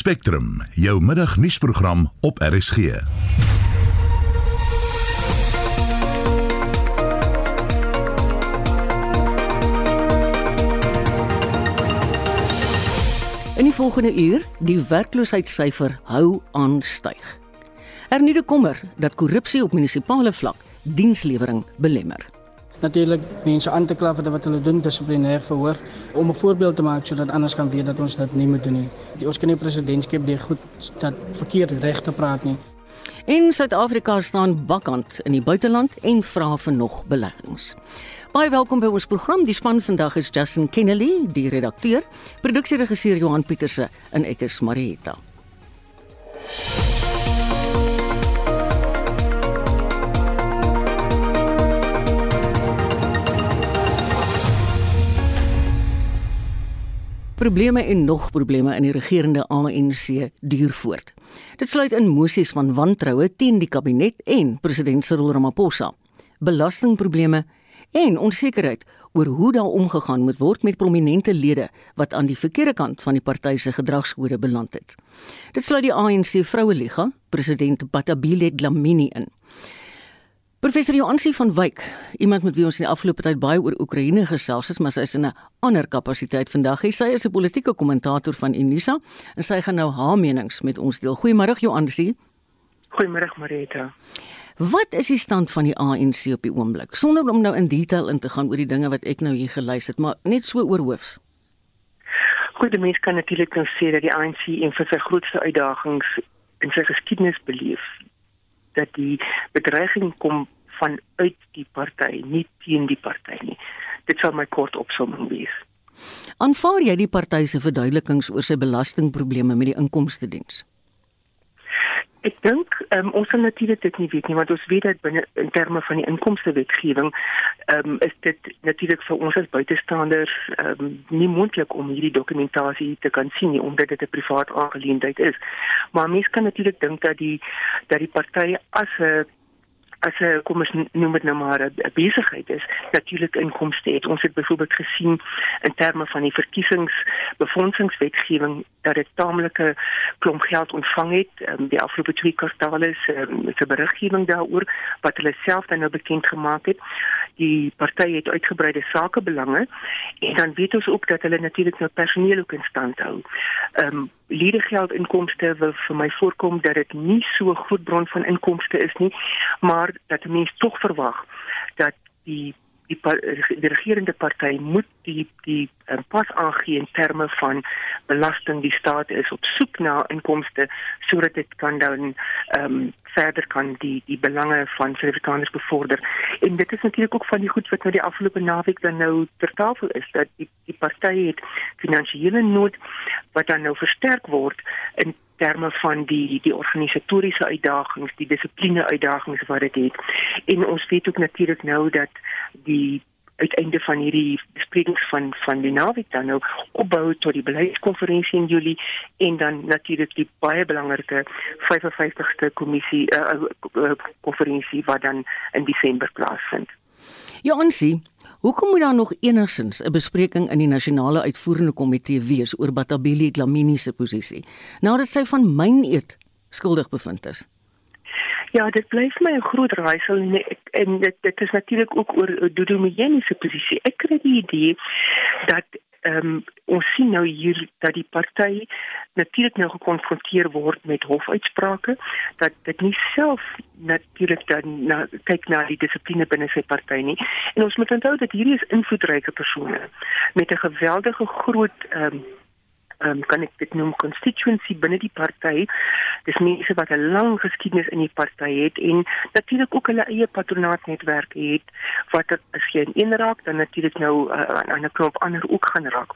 Spectrum, jou middagnuusprogram op RSG. In die volgende uur, die werkloosheidssyfer hou aan styg. Erniede kommer dat korrupsie op munisipale vlak dienslewering belemmer. Natuurlik mense aan te kla vir wat hulle doen dissiplinêr verhoor om 'n voorbeeld te maak sodat anders kan weet dat ons dit nie moet doen nie. Die ons kan nie presidentskap deur goed dat verkeerd reg te praat nie. En Suid-Afrika staan bakkant in die buiteland en vra vir nog beleggings. Baie welkom by ons program. Die span vandag is Justin Kennedy, die redakteur, produksieregisseur Johan Pieterse en ek is Marieta. Probleme en nog probleme in die regerende ANC duur voort. Dit sluit in mosies van wantroue teen die kabinet en president Cyril Ramaphosa. Belastingprobleme en onsekerheid oor hoe daar omgegaan moet word met prominente lede wat aan die verkeerde kant van die party se gedragskode beland het. Dit sluit die ANC Vroueliga, president Batabile Dlamini in. Professor Joansi van Wyk, iemand met wie ons in die afgelope tyd baie oor Oekraïne gesels het, maar sy is in 'n ander kapasiteit vandag. Sy is 'n politieke kommentator van Unisa en sy gaan nou haar menings met ons deel. Goeiemôre Joansi. Goeiemôre Marita. Wat is die stand van die ANC op die oomblik? Sonder om nou in detail in te gaan oor die dinge wat ek nou hier geluister het, maar net so oor hoofs. Goed, die mens kan natuurlik nou sê dat die ANC een van sy grootste uitdagings in sy geskiedenis beleef dat die bedreiging kom vanuit die party, nie teen die party nie. Dit sal my kort opsomming wees. Aanvaar jy die party se verduidelikings oor sy belastingprobleme met die inkomste diens? Ek dink um, ons sal natuurlik dit nie weet nie want ons weet dat binne in terme van die inkomste wetgewing um, is dit natuurlik vir ons as buitestanders um, nie moontlik om hierdie dokumentasie te kan sien nie omdat dit 'n privaat aangeleentheid is. Maar mense kan natuurlik dink dat die dat die party as 'n as 'n kom ons noem dit nou maar 'n besigheid is natuurlik inkomste het. Ons het byvoorbeeld gesien in terme van die verkiesingsbefondsingswetgewing dat dit taamlike klomp geld ontvang het um, die afgelope twee kwartale se um, se beriggewing daaroor wat hulle self dan nou bekend gemaak het. Die party het uitgebreide sakebelange en dan weet ons ook dat hulle natuurlik nou personeel ook in stand hou. Ehm um, ledegeld inkomste wil vir my voorkom dat dit nie so groot bron van inkomste is nie, maar dat mense tog verwag dat die die, die regerende party moet die die um, pas aangee in terme van belasting die staat is op soek na inkomste sodat dit kan dan ehm um, verder kan die die belange van Suid-Afrikaners bevorder. En dit is natuurlik ook van die goed wat nou die afgelope naweek dan nou ter tafel is dat die die party het finansiële nood wat dan nou versterk word in terme van die die organisatoriese uitdagings, die dissipline uitdagings wat dit het. En ons weet ook natuurlik nou dat die uiteinde van hierdie besprekings van van die naweek dan nou opbou tot die beleidskonferensie in Julie en dan natuurlik die baie belangrike 55ste kommissie uh, uh, konferensie wat dan in Desember plaasvind. Ja, onsie. Hoekom moet daar nog enigsins 'n bespreking in die nasionale uitvoerende komitee wees oor Batabile Dlamini se posisie nadat sy van myn eet skuldig bevind is? Ja, dit bly vir my 'n groot raaisel en, en dit dit is natuurlik ook oor Dudu Mjeni se posisie. Ek kry die idee dat ehm um, ons sien nou hier dat die party natuurlik nou gekonfronteer word met hofuitsprake dat dit nie self natuurlik dan na kyk na die dissipline binne sy party nie. En ons moet onthou dat hierdie is invloedryke persone met 'n geweldige groot ehm um, um, kan ek dit noem constituency binne die party. Dis mense wat 'n lang geskiedenis in die party het en natuurlik ook hulle eie patronaatnetwerk het wat as jy in een raak dan natuurlik nou uh, aan 'n klop ander ook gaan raak.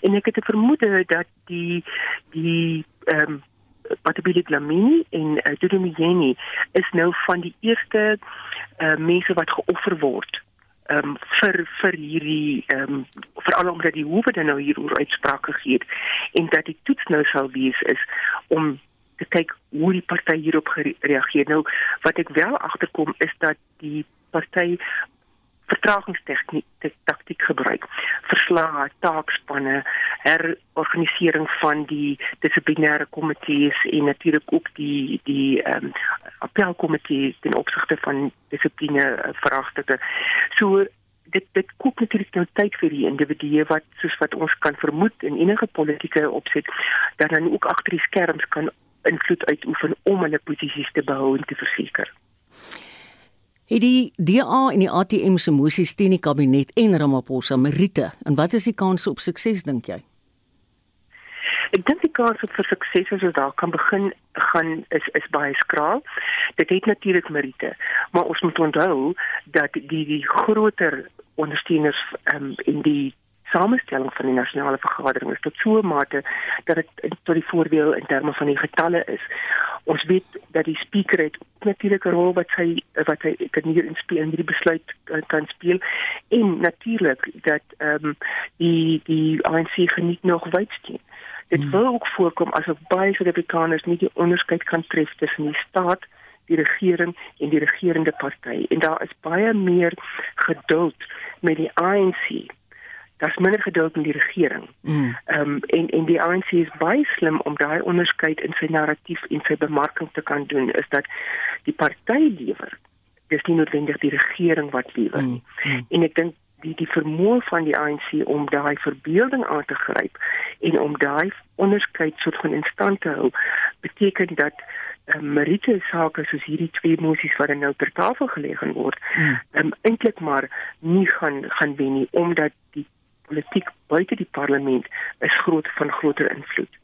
En ek het 'n vermoede dat die die ehm um, Patabili Glamini en uh, Dudu Mjeni is nou van die eerste uh, mense wat geoffer word ehm um, vir vir hierdie ehm um, veral omdat die hoewe dan nou hieroor uitsprake gegee het en dat die toets nou sal wees is om te kyk hoe die party hierop gereageer. Nou wat ek wel agterkom is dat die party vertragingstegniek taktiek gebruik. Verslae, taakspanne, herorganisering van die dissiplinêre komitees en natuurlik ook die die ehm um, appelkomitee ten opsigte van dissipline uh, vraagstukke. So dit dit koop natuurlik nou tyd vir die individue wat soos wat ons kan vermoed in enige politieke opset dat dan ook agter die skerms kan invloed uitoefen om hulle posisies te behou en te verseker. Het die DA en die ATM se mosies teen die kabinet en Ramaphosa Merite en wat is die kans op sukses dink jy? Ek dink die kans vir sukses as ons daar kan begin gaan is is baie skraal. Dit het natuurlik Merite, maar ons moet onthou dat die die groter ondersteuners um, in die samestelling van die nasionale vergadering is tot so 'n mate dat dit tot die voordeel in terme van die getalle is. Ons weet dat die speaker het natuurlik 'n rol wat hy wat hy kan hier inspel en hierdie besluit uh, kan speel en natuurlik dat ehm um, die die ANC geniet nog wydsteun. Dit hmm. wil ook voorkom asof baie Suid-Afrikaners nie die onderskeid kan tref tussen die staat die regering en die regerende party en daar is baie meer geduld met die ANC daar's minder geduld in die regering. Mm. Ehm mm. um, en en die ANC is baie slim om daai onderskeid in sy narratief en sy bemarking te kan doen is dat die party lewer. Dis nie noodwendig die regering wat lewer nie. Mm. Mm. En ek dink die die vermoë van die ANC om daai verbeelding aan te gryp en om daai onderskeid soort van in stand te hou beteken dat um, Marite sake soos hierdie twee mosies wat nou ter tafel gelê gaan word, mm. um, eintlik maar nie gaan gaan wen nie omdat die politiek buite die parlement is groot van groter invloed.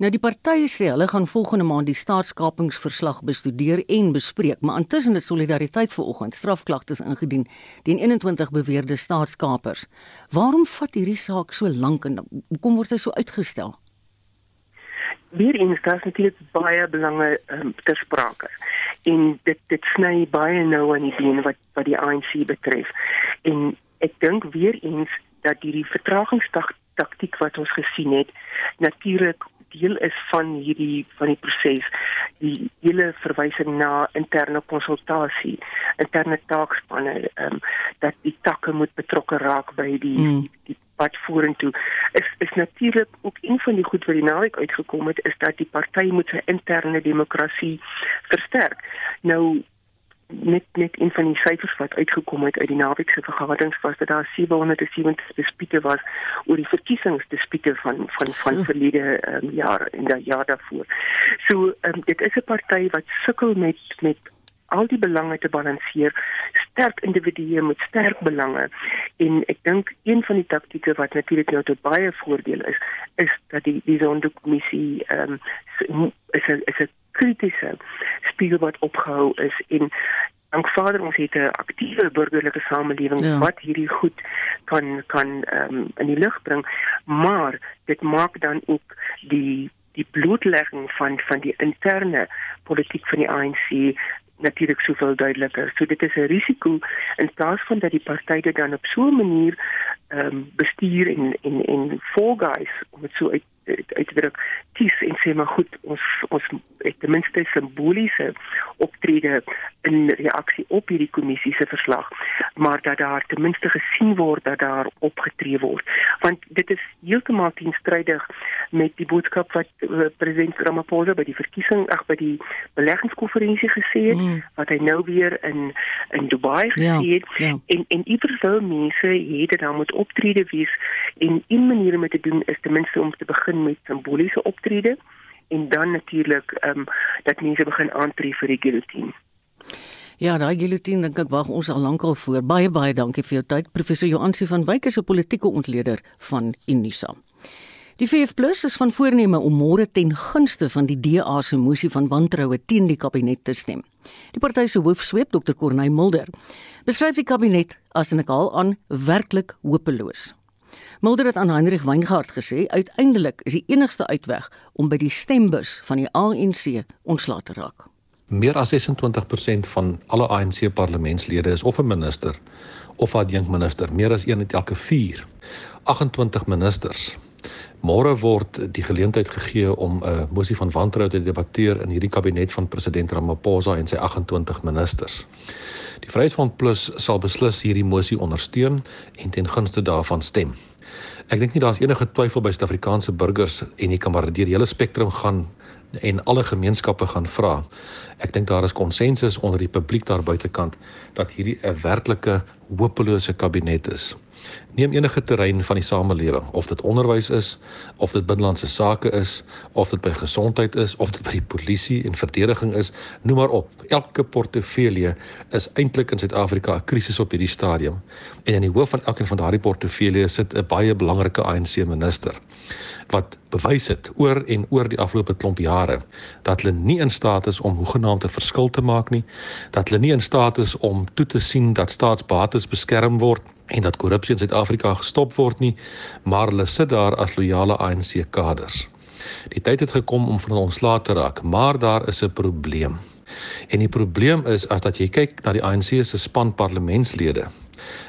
Nou die partye sê hulle gaan volgende maand die staatskapingsverslag bestudeer en bespreek, maar intussen het Solidariteit vanoggend strafklagtes ingedien teen 21 beweerde staatskapers. Waarom vat hierdie saak so lank en hoekom word dit so uitgestel? Weer eens daar is natuurlik baie belange um, ter sprake. En dit dit sny baie nou aan die been wat wat die ANC betref. En ek dink weer eens dat hierdie vertragingstaktiek wat ons gesien het natuurlik deel is van hierdie van die proses die hele verwysing na interne konsultasie interne taakspanne um, dat die takke moet betrokke raak by die mm. die pad vorentoe is is natuurlik ook een van die goed wat die naweek uitgekom het is dat die party moet sy interne demokrasie versterk nou net net een van die syfers wat uitgekom het uit die naweek se vergaderings was dat daar 770 dispute was oor die verkiesingsdispute van van van verlede um, jaar en daai jaar daarvoor. So um, dit is 'n party wat sukkel met met al die belange te balanseer, sterk individue met sterk belange. En ek dink een van die taktieke wat natuurlik nou tot baie voordeel is, is dat die die sondekommissie ehm um, is 'n is 'n kritiese spiegel wat opgehou is en dank Vader ons het 'n aktiewe burgerlike samelewing ja. wat hierdie goed kan kan ehm um, in die lig bring. Maar dit maak dan ook die die blootlegging van van die interne politiek van die ANC natuurlik soveel duideliker. So dit is 'n risiko in plaas van dat die partye dit dan op so 'n manier ehm um, bestuur en en en volguys om dit so uit uitdruk kies en sê maar goed ons ons het ten minste simboliese optrede in reaksie op hierdie kommissie se verslag maar dat daar ten minste gesien word dat daar opgetree word want dit is heeltemal teenstrydig met die boodskap wat uh, president Ramaphosa by die verkiesing ag by die beleggingskonferensie gesê het mm. wat hy nou weer in in Dubai gesê ja, het ja, ja. en en iewers sou mense hierde dan moet optrede wees en een manier om te doen is ten minste om te begin met simboliese optrede en dan natuurlik ehm um, dat mense begin aantree vir die guillotine. Ja, daai guillotine dink ek wag ons al lankal voor. Baie baie dankie vir jou tyd, professor Joansi van Wyk is 'n politieke ontleder van Unisa. Die VF+ is van voorneme om môre ten gunste van die DA se mosie van wantroue teen die kabinet te stem. Die party se hoofsweep, Dr. Corneil Mulder, beskryf die kabinet as en ek haal aan werklik hopeloos. Mulder het aan Heinrich Weingart gesê uiteindelik is die enigste uitweg om by die stembus van die ANC ontslae te raak. Meer as 26% van alle ANC parlementslede is of 'n minister of 'n adjunkminister, meer as een uit elke 4. 28 ministers Môre word die geleentheid gegee om 'n mosie van wantroue te debatteer in hierdie kabinet van president Ramaphosa en sy 28 ministers. Die Vryheidsfront Plus sal beslis hierdie mosie ondersteun en ten gunste daarvan stem. Ek dink nie daar's enige twyfel by Suid-Afrikaanse burgers en jy kan maar deur die hele spektrum gaan en alle gemeenskappe gaan vra. Ek dink daar is konsensus onder die publiek daar buitekant dat hierdie 'n werklike hopelose kabinet is. Neem enige terrein van die samelewing, of dit onderwys is, of dit binnelandse sake is, of dit by gesondheid is, of dit by die polisie en verdediging is, noem maar op. Elke portefeulje is eintlik in Suid-Afrika 'n krisis op hierdie stadium. En in die hoof van elkeen van daardie portefeuljes sit 'n baie belangrike ANC minister wat bewys het oor en oor die afgelope klomp jare dat hulle nie in staat is om hoegenaamd 'n verskil te maak nie, dat hulle nie in staat is om toe te sien dat staatsbates beskerm word en dat korrupsie in Suid-Afrika gestop word nie, maar hulle sit daar as loyale ANC kaders. Die tyd het gekom om van ons laat te raak, maar daar is 'n probleem. En die probleem is as dat jy kyk na die ANC se span parlementslede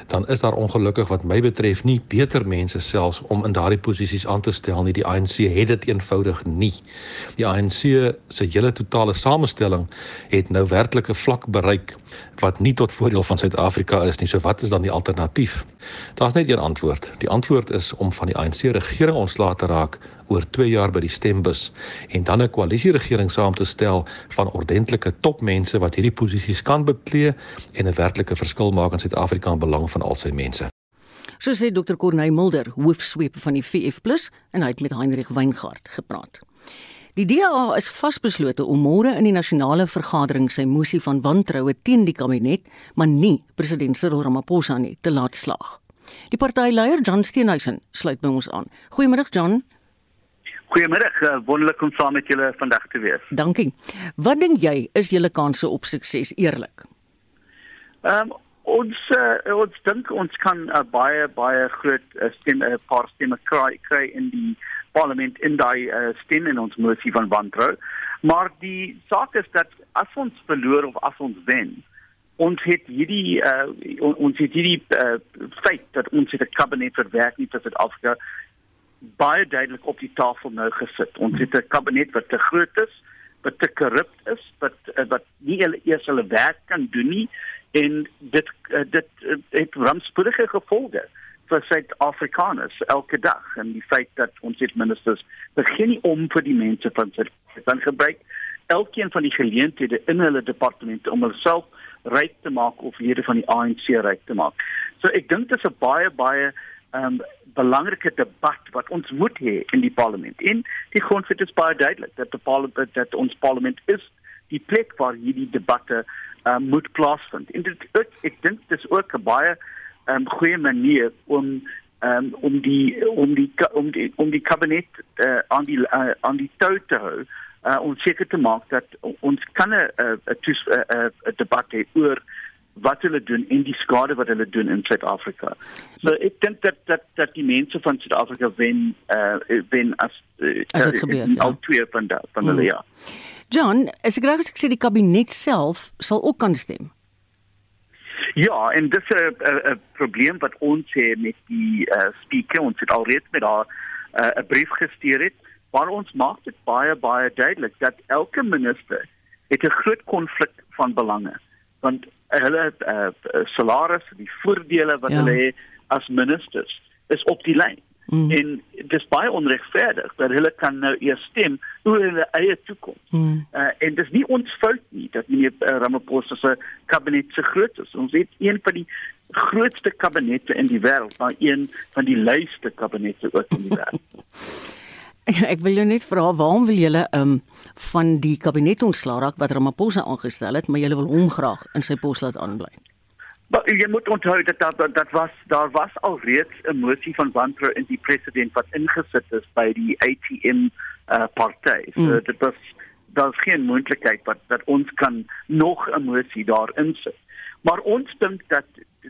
dan is daar ongelukkig wat my betref nie beter mense selfs om in daardie posisies aan te stel nie. Die ANC het dit eenvoudig nie. Die ANC se hele totale samestelling het nou werklike vlak bereik wat nie tot voordeel van Suid-Afrika is nie. So wat is dan die alternatief? Daar's net een antwoord. Die antwoord is om van die ANC regering ontslae te raak oor 2 jaar by die stembus en dan 'n koalisieregering saam te stel van ordentlike topmense wat hierdie posisies kan beklee en 'n werklike verskil maak in Suid-Afrika in belang van al sy mense. So sê Dr. Corneil Mulder, hoofsweep van die VF+ en hy het met Heinrich Weingart gepraat. Die DA is vasbeslote om môre in die nasionale vergadering sy mosie van wantroue teen die kabinet, maar nie president Cyril Ramaphosa nie, te laat slaag. Die partyleier John Steenhuisen sluit by ons aan. Goeiemiddag John. Goeiemôre, uh, wonderlik om saam met julle vandag te wees. Dankie. Wat dink jy is julle kanse op sukses eerlik? Ehm um, ons uh, ons dink ons kan uh, baie baie groot uh, stem 'n uh, paar stemme kry kry in die parlement in daai uh, stem in ons mosie van wantrou. Maar die saak is dat as ons verloor of as ons wen, ons het hierdie uh, ons het hierdie uh, feit dat ons het 'n kabinet verwerk nie tot Afrika baie duidelik op die tafel nou gesit. Ons het 'n kabinet wat te groot is, wat te korrup is, wat eh, wat nie eers hulle werk kan doen nie en dit eh, dit eh, het rampspoedige gevolge vir Suid-Afrikaners elke dag en die feit dat ons dit ministers begin nie om vir die mense van Suid-Afrika gebruik elkeen van die geleenthede in hulle departemente om hulself ryk te maak of lede van die ANC ryk te maak. So ek dink dit is 'n baie baie um, belangrike debat wat ons moet hê in die parlement. En die grondwet is baie duidelik dat die parlement dat ons parlement is die plek waar hierdie debatte um, moet plaasvind. En dit ek, ek dink dit is ook 'n baie um, goeie manier om um, om die om die om die om die kabinet uh, aan die uh, aan die tou te hou. Uh, om seker te maak dat ons kan 'n 'n debat hê oor wat hulle doen en die skade wat hulle doen in Suid-Afrika. So ek dink dat dat dat die mense van Suid-Afrika wen uh wen as uh, as dit gebeur. Ja. Al twee van da, van hulle mm. ja. John, as ek reg is ek sê die kabinet self sal ook kan stem. Ja, en dis 'n 'n probleem wat ons het met die uh speaker ons het alreeds met haar 'n uh, brief gestuur het waar ons maak dit baie baie duidelik dat elke minister het 'n groot konflik van belange want hulle uh, salaris, die voordele wat ja. hulle het as ministers is op die lyn. Mm. En dit is baie onregverdig dat hulle kan nou eers stem oor hulle eie toekoms. Mm. Uh, en dit is nie ons fout nie dat meneer uh, Ramaphosa se kabinet so groot is. Ons het een van die grootste kabinette in die wêreld, maar een van die luiste kabinette ook in die wêreld. Ek wil jou net vra waarom wil julle um van die kabinet ontslaa raak wat Ramaphosa aangestel het, maar julle wil hom graag in sy pos laat aanbly. Maar jy moet onthou dat dat, dat was daar was al reeds 'n motie van wantrou in die president wat ingesit is by die ATM uh, party. So mm. dit was daar's geen moontlikheid dat dat ons kan nog 'n motie daarin sit. Maar ons dink dat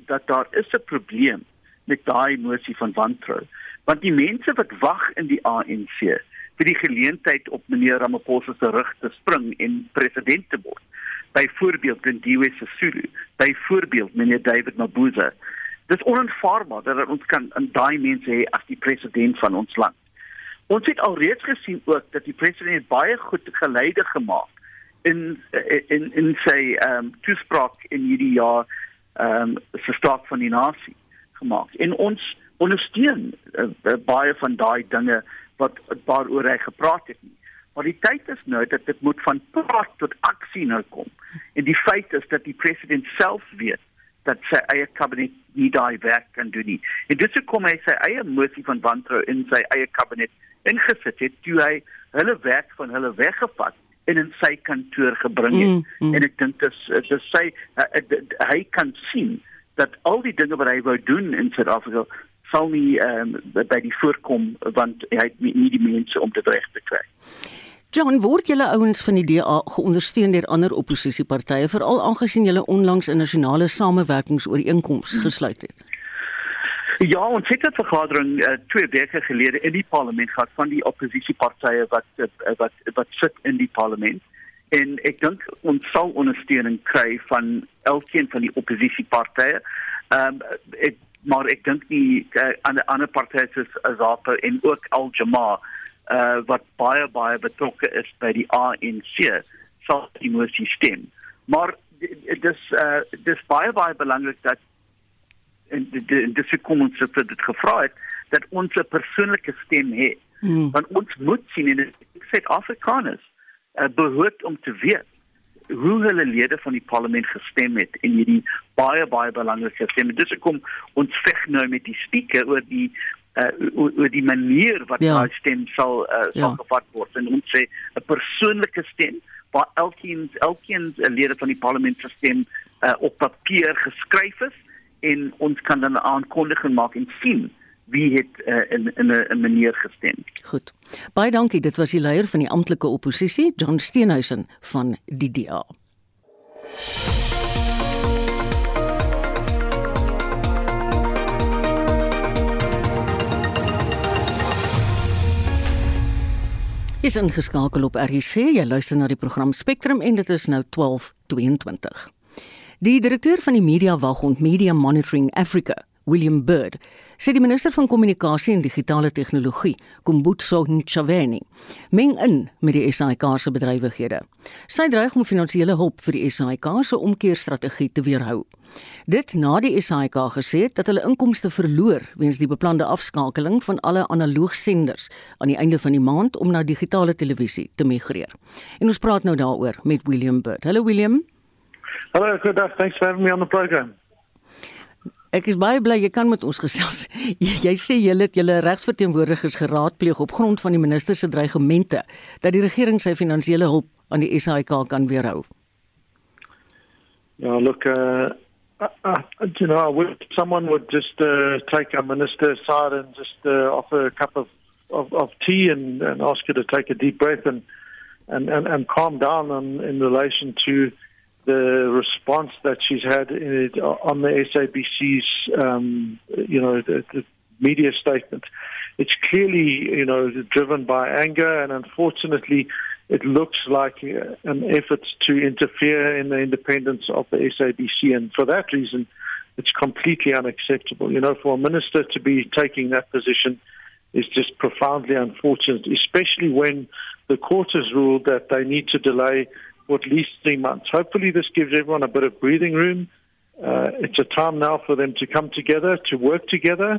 dat daar is 'n probleem met daai motie van wantrou. Want die mense wat wag in die ANC vir die geleentheid op meneer Ramaphosa se rug te spring en president te word. Byvoorbeeld Lindiwe Sisulu byvoorbeeld meneer David Mabuza. Dis onaanvaarbaar dat ons kan in daai mense hê as die president van ons land. Ons het alreeds gesien ook dat die president baie goed geleide gemaak in in in sy ehm um, toespraak in hierdie jaar ehm um, se staat van die nasie gemaak. En ons ondersteun uh, baie van daai dinge wat waaroor hy gepraat het nie. Maar die tyd is nou dat dit moet van praat tot aksie nou kom. En die feit is dat die president self weet dat sy eie kabinet nie daai werk kan doen nie. En dis hoekom hy sy eie motie van wantrou in sy eie kabinet ingesit het toe hy hulle werk van hulle weggevat en in sy kantoor gebring het. Mm, mm. En ek dink dis dis sy uh, uh, hy kan sien dat al die dinge wat hy wou doen in Suid-Afrika sal nie um, by die voorkom want hy het nie, nie die mense om dit reg te kry. John, word julle ouens van die DA geondersteun deur ander oppositiepartye veral aangesien julle onlangs 'n nasionale samewerkingsooreenkoms gesluit het? Ja, ons het 'n vergadering uh, twee weke gelede in die parlement gehad van die oppositiepartye wat uh, wat wat sit in die parlement en ek dink ons sal ondersteuning kry van elkeen van die oppositiepartye. Ehm um, maar ek dink nie uh, ander ander partye soos Azapa en ook Al Jamaa uh, wat baie baie betrokke is by die ANC sal die moesie stem. Maar dit is uh, dis baie baie belangrik dat en dis ek kom ons het dit gevra het dat ons 'n persoonlike stem het. Hmm. Want ons moet sien en dit sê Afrikaners uh, behoort om te weet hoe hulle lede van die parlement gestem het in hierdie baie baie belangrike stem. Dis ek kom ons veg nou met die spreker oor die uh oor die manier wat ja. daai stem sal uh, sal ja. gevat word en ons sê 'n persoonlike stem waar elkeen elkeen lede van die parlement se stem uh, op papier geskryf is en ons kan dan 'n aankondiging maak en sien wie het uh, in in 'n manier gestem. Goed. Baie dankie. Dit was die leier van die amptelike oppositie, John Steenhuisen van die DA. is ingeskakel op RC. Jy luister na die program Spectrum en dit is nou 12:22. Die direkteur van die Media Waghond Media Monitoring Africa, William Bird, sê die minister van kommunikasie en digitale tegnologie, Kumbutso Ntshaveni, meng in met die SAIK se bedrywighede. Sy dreig om finansiële hulp vir die SAIK se omkeerstrategie te weerhou. Dit na die SAIK gesê het dat hulle inkomste verloor weens die beplande afskakeling van alle analoog senders aan die einde van die maand om na digitale televisie te migreer. En ons praat nou daaroor met William Bird. Hallo William. Hallo, good day. Thanks for having me on the program. Ek is baie bly jy kan met ons gesels. Jy, jy sê jy het julle regsverteenwoordigers geraadpleeg op grond van die minister se dreigemente dat die regering sy finansiële hulp aan die SAIK kan weerhou. Ja, look uh uh, uh, you know, would someone would just uh, take a minister aside and just uh, offer a cup of, of, of tea and, and ask her to take a deep breath and and, and, and calm down on, in relation to the response that she's had it, on the SABC's, um, you know, the, the media statement. It's clearly, you know, driven by anger, and unfortunately, it looks like uh, an effort to interfere in the independence of the SABC, and for that reason, it's completely unacceptable. You know, for a minister to be taking that position is just profoundly unfortunate, especially when the court has ruled that they need to delay for at least three months. Hopefully, this gives everyone a bit of breathing room. Uh, it's a time now for them to come together, to work together.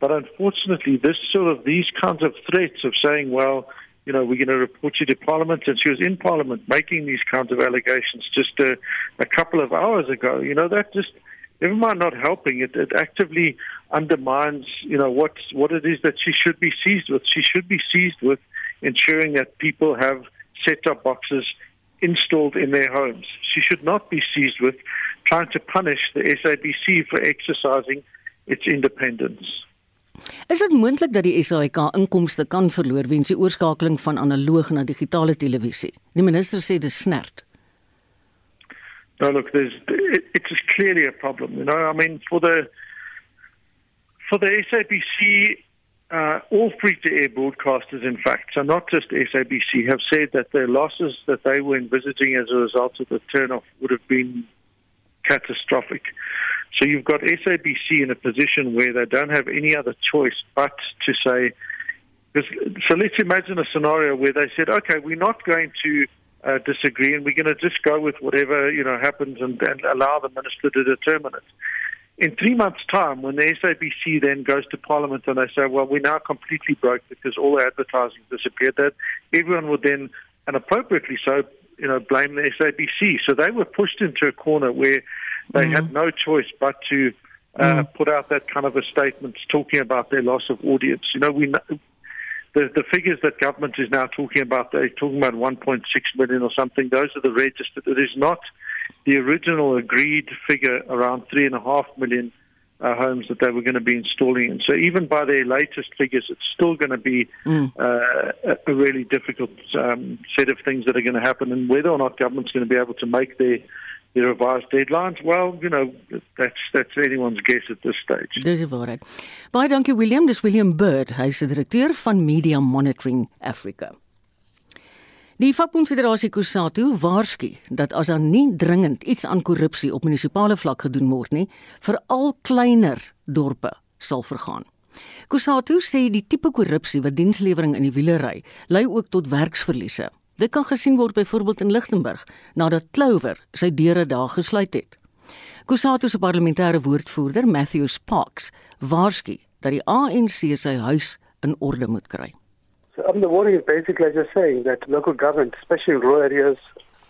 But unfortunately, this sort of these kinds of threats of saying, well, you know, we're going to report you to Parliament. And she was in Parliament making these kinds of allegations just a, a couple of hours ago. You know, that just, never mind not helping, it, it actively undermines, you know, what, what it is that she should be seized with. She should be seized with ensuring that people have set up boxes installed in their homes. She should not be seized with trying to punish the SABC for exercising its independence. Is dit moontlik dat die SAIK inkomste kan verloor weens die oorskakeling van analoog na digitale televisie? Die minister sê dit snert. No, look, there's it, it's clearly a problem. You know, I mean, for the for the SABC, uh, all free-to-air broadcasters, in fact, so not just SABC, have said that the losses that they were envisaging as a result of the turnoff would have been catastrophic. So you've got SABC in a position where they don't have any other choice but to say, so let's imagine a scenario where they said, okay, we're not going to uh, disagree and we're going to just go with whatever you know happens and, and allow the minister to determine it. In three months' time, when the SABC then goes to Parliament and they say, well, we're now completely broke because all the advertising disappeared, that everyone would then, and appropriately so, you know, blame the SABC. So they were pushed into a corner where they mm-hmm. had no choice but to uh, mm. put out that kind of a statement talking about their loss of audience. You know, we know, the the figures that government is now talking about, they're talking about 1.6 million or something. Those are the registered. It is not the original agreed figure around three and a half million uh, homes that they were going to be installing. And so, even by their latest figures, it's still going to be mm. uh, a really difficult um, set of things that are going to happen. And whether or not government's going to be able to make their die revised deadlines well you know that's that's anyone's guess at this stage dis is waarheid baie dankie William dis William Bird hy is die direkteur van Media Monitoring Africa Die Vakbond Federasie Kusatu waarsku dat as daar nie dringend iets aan korrupsie op munisipale vlak gedoen word nie veral kleiner dorpe sal vergaan Kusatu sê die tipe korrupsie wat dienslewering in die wiele ry lei ook tot werksverliese Dit kan gesien word byvoorbeeld in Lichtenburg nadat Clover sy deure daar gesluit het. Kusatu se parlementêre woordvoerder, Matthew Sparks, waarsku dat die ANC sy huis in orde moet kry. So um, the warning is basically just saying that local government, especially in rural areas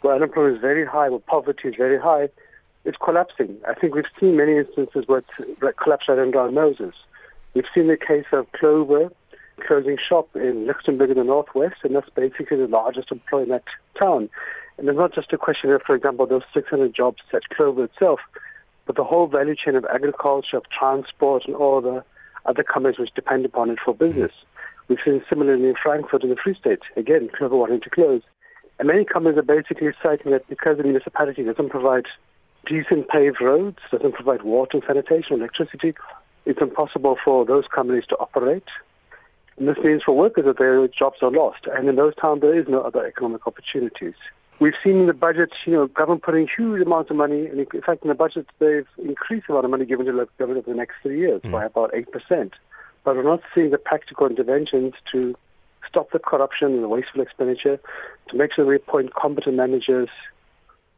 where unemployment is very high, where poverty is very high, it's collapsing. I think we've seen many instances where it's collapsed right under our noses. We've seen the case of Clover, closing shop in Luxembourg in the northwest, and that's basically the largest employer in that town. And it's not just a question of, for example, those 600 jobs at Clover itself, but the whole value chain of agriculture, of transport, and all the other companies which depend upon it for business. We've seen similarly in Frankfurt in the Free State, again, Clover wanting to close. And many companies are basically citing that because the municipality doesn't provide decent paved roads, doesn't provide water and sanitation, electricity, it's impossible for those companies to operate. And this means for workers that their jobs are lost. And in those towns, there is no other economic opportunities. We've seen in the budget, you know, government putting huge amounts of money. And in fact, in the budget, they've increased the amount of money given to the government over the next three years mm. by about 8%. But we're not seeing the practical interventions to stop the corruption and the wasteful expenditure, to make sure we appoint competent managers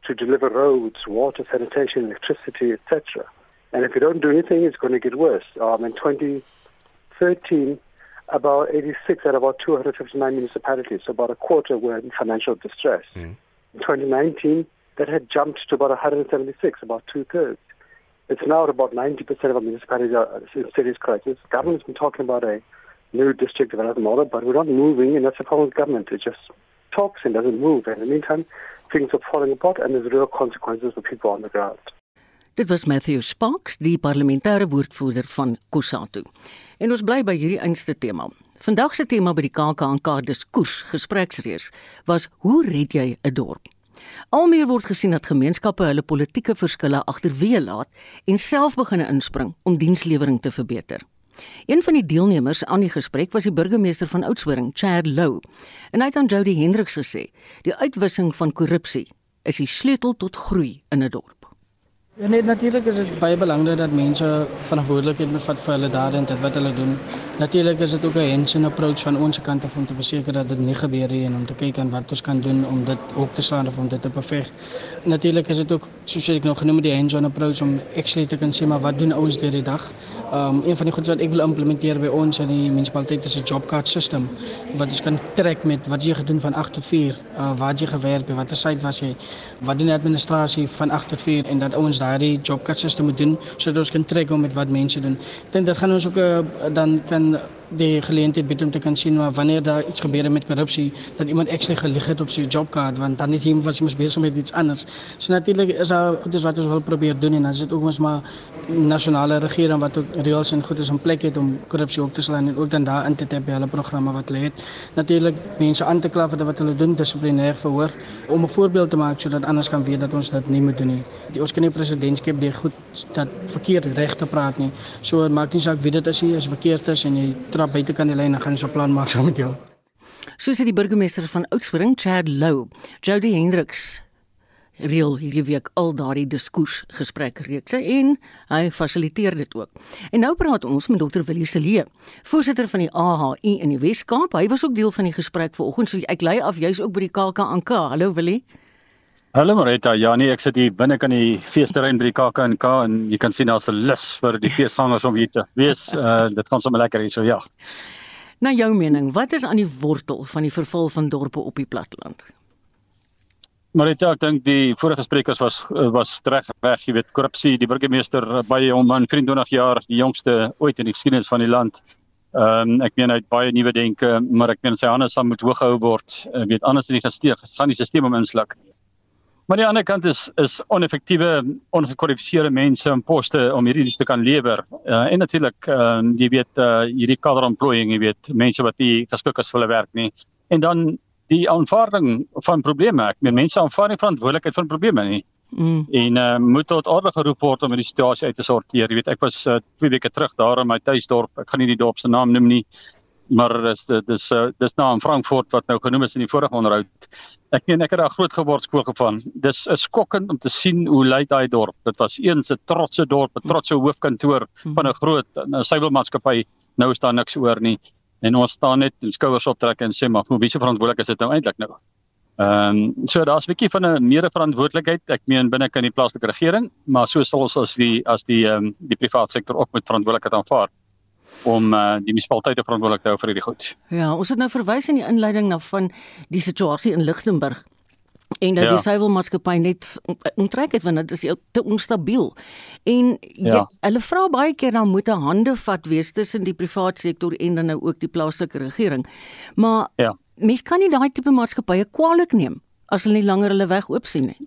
to deliver roads, water, sanitation, electricity, etc. And if we don't do anything, it's going to get worse. Um, in 2013, about 86 out of about 259 municipalities, so about a quarter were in financial distress. Mm. In 2019, that had jumped to about 176, about two thirds. It's now at about 90% of our municipalities are in serious crisis. Government's been talking about a new district development model, but we're not moving, and that's the problem with government. It just talks and doesn't move. And in the meantime, things are falling apart, and there's real consequences for people on the ground. Dit was Matthew Sparks, die parlementêre woordvoerder van Kusatu. En ons bly by hierdie einste tema. Vandag se tema by die KAKNK diskurs gespreksreeks was hoe red jy 'n dorp? Almeer word gesien dat gemeenskappe hulle politieke verskille agterweë laat en self begin inspring om dienslewering te verbeter. Een van die deelnemers aan die gesprek was die burgemeester van Oudtshoorn, Chad Lou. En hy het aan Jody Hendriks gesê, die uitwissing van korrupsie is die sleutel tot groei in 'n dorp. Ja, nee, natuurlijk is het baie belangrik dat mensen verantwoordelijkheid moet vat voor hulle dade en dit wat hulle doen. Natuurlijk is het ook een hands-on approach van onze kant af om te verzekeren dat het niet gebeurt en om te kijken wat we kan doen om dit ook te slaan of om dit te bevechten. Natuurlijk is het ook, zoals ik nog genoemd, die hands-on approach om actually te kunnen zien maar wat doen ons die dag. Um, een van die goed wat ik wil implementeren bij ons in die municipaliteit is het jobcard system. Wat dus kan trekken met wat je gaat doen van 8 tot 4, uh, waar je gewerkt, wat de site was je, wat doen de administratie van 8 tot 4 en dat ons daardie jobcard system moet doen sodat ons kan trek met wat mense doen. Ek dink dit gaan ons ook uh, dan kan die geleentheid bied om te kan sien maar wanneer daar iets gebeur met korrupsie dat iemand actually gelieg het op sy jobkaart want dan is hy was mos besig met iets anders. So natuurlik is daar goed is wat ons wil probeer doen en dan is dit ook ons maar nasionale regering wat ook reëls en goed is in plek het om korrupsie op te slaan en ook dan daar in te tap by hulle programme wat hulle het. Natuurlik mense aan te kla vir wat hulle doen dissiplinêr verhoor om 'n voorbeeld te maak sodat anders kan weet dat ons dit nie moet doen nie. Die ons kan nie presidentskap die goed dat verkeerd reg te praat nie. So maak nie saak wie dit is, as verkeerd is en jy trap buite kan die lyn en gaan so 'n plan maak saam met jou. Soos die burgemeester van Oudtshoorn, Chad Lou, Jody Hendriks reël hierdie week al daardie diskurs gesprekreekse en hy fasiliteer dit ook. En nou praat ons met Dr. Willie Celie, voorsitter van die AHI in die Wes-Kaap. Hy was ook deel van die gesprek vanoggend, so ek lei af jy's ook by die KAKNK. Hallo Willie. Hallo Marita, ja nee, ek sit hier binne kan die feesterrein by die KAKNK en jy kan sien daar's 'n lus vir die feesgangers om hier te wees. Uh dit gaan sommer lekker hier so ja. Na jou mening, wat is aan die wortel van die verval van dorpe op die platteland? Marita, ek dink die vorige sprekers was was reg reg, jy weet, korrupsie, die burgemeester by hom aan 23 jaar, die jongste ooit in die geskiedenis van die land. Ehm um, ek meen hy het baie nuwe denke, maar ek meen sy hande sal moet hoog gehou word. Ek weet anders is die gesteeg, gaan die stelsel om insluk. Maar aan die ander kant is is oneffektiewe ongekwalifiseerde mense in poste om hierdie dienste te kan lewer. Uh, en natuurlik uh, jy weet uh, hierdie kader employing, jy weet mense wat nie geskik is vir hulle werk nie. En dan die aanvaarding van probleme. Ek meen mense aanvaar nie verantwoordelikheid vir probleme nie. Mm. En uh, moet tot orde geroep word om hierdie situasie uit te sorteer. Jy weet ek was 2 uh, weke terug daar in my tuisdorp. Ek gaan nie die dorp se naam noem nie maar dis dis dis nou in Frankfurt wat nou genoem is in die vorige onderhoud. Ek meen ek het daar groot geword skool gevan. Dis is skokkend om te sien hoe lyk daai dorp. Dit was eens 'n trotse dorp, 'n trotse hoofkantoor van 'n groot suiwelmaatskappy. Nou is daar niks oor nie. En ons staan net en skouers optrek en sê maar, wie se verantwoordelik is dit nou eintlik nou? Ehm um, so daar's 'n bietjie van 'n meer verantwoordelikheid. Ek meen binne kan die plaaslike regering, maar so sal ons as die as die ehm um, die private sektor ook met verantwoordelikheid aanvaar om uh, die munisipaliteite verantwoordelik te hou vir hierdie goed. Ja, ons het nou verwys in die inleiding na van die situasie in Lichtenburg en dat ja. die suiwelmaatskappy net onttrek het want dit is te onstabiel. En jy, ja. hulle vra baie keer dan moet 'n hande vat wees tussen die private sektor en dan nou ook die plaaslike regering. Maar ja. mens kan nie daai tipe maatskappye kwaliek neem as hulle nie langer hulle weg oop sien nie.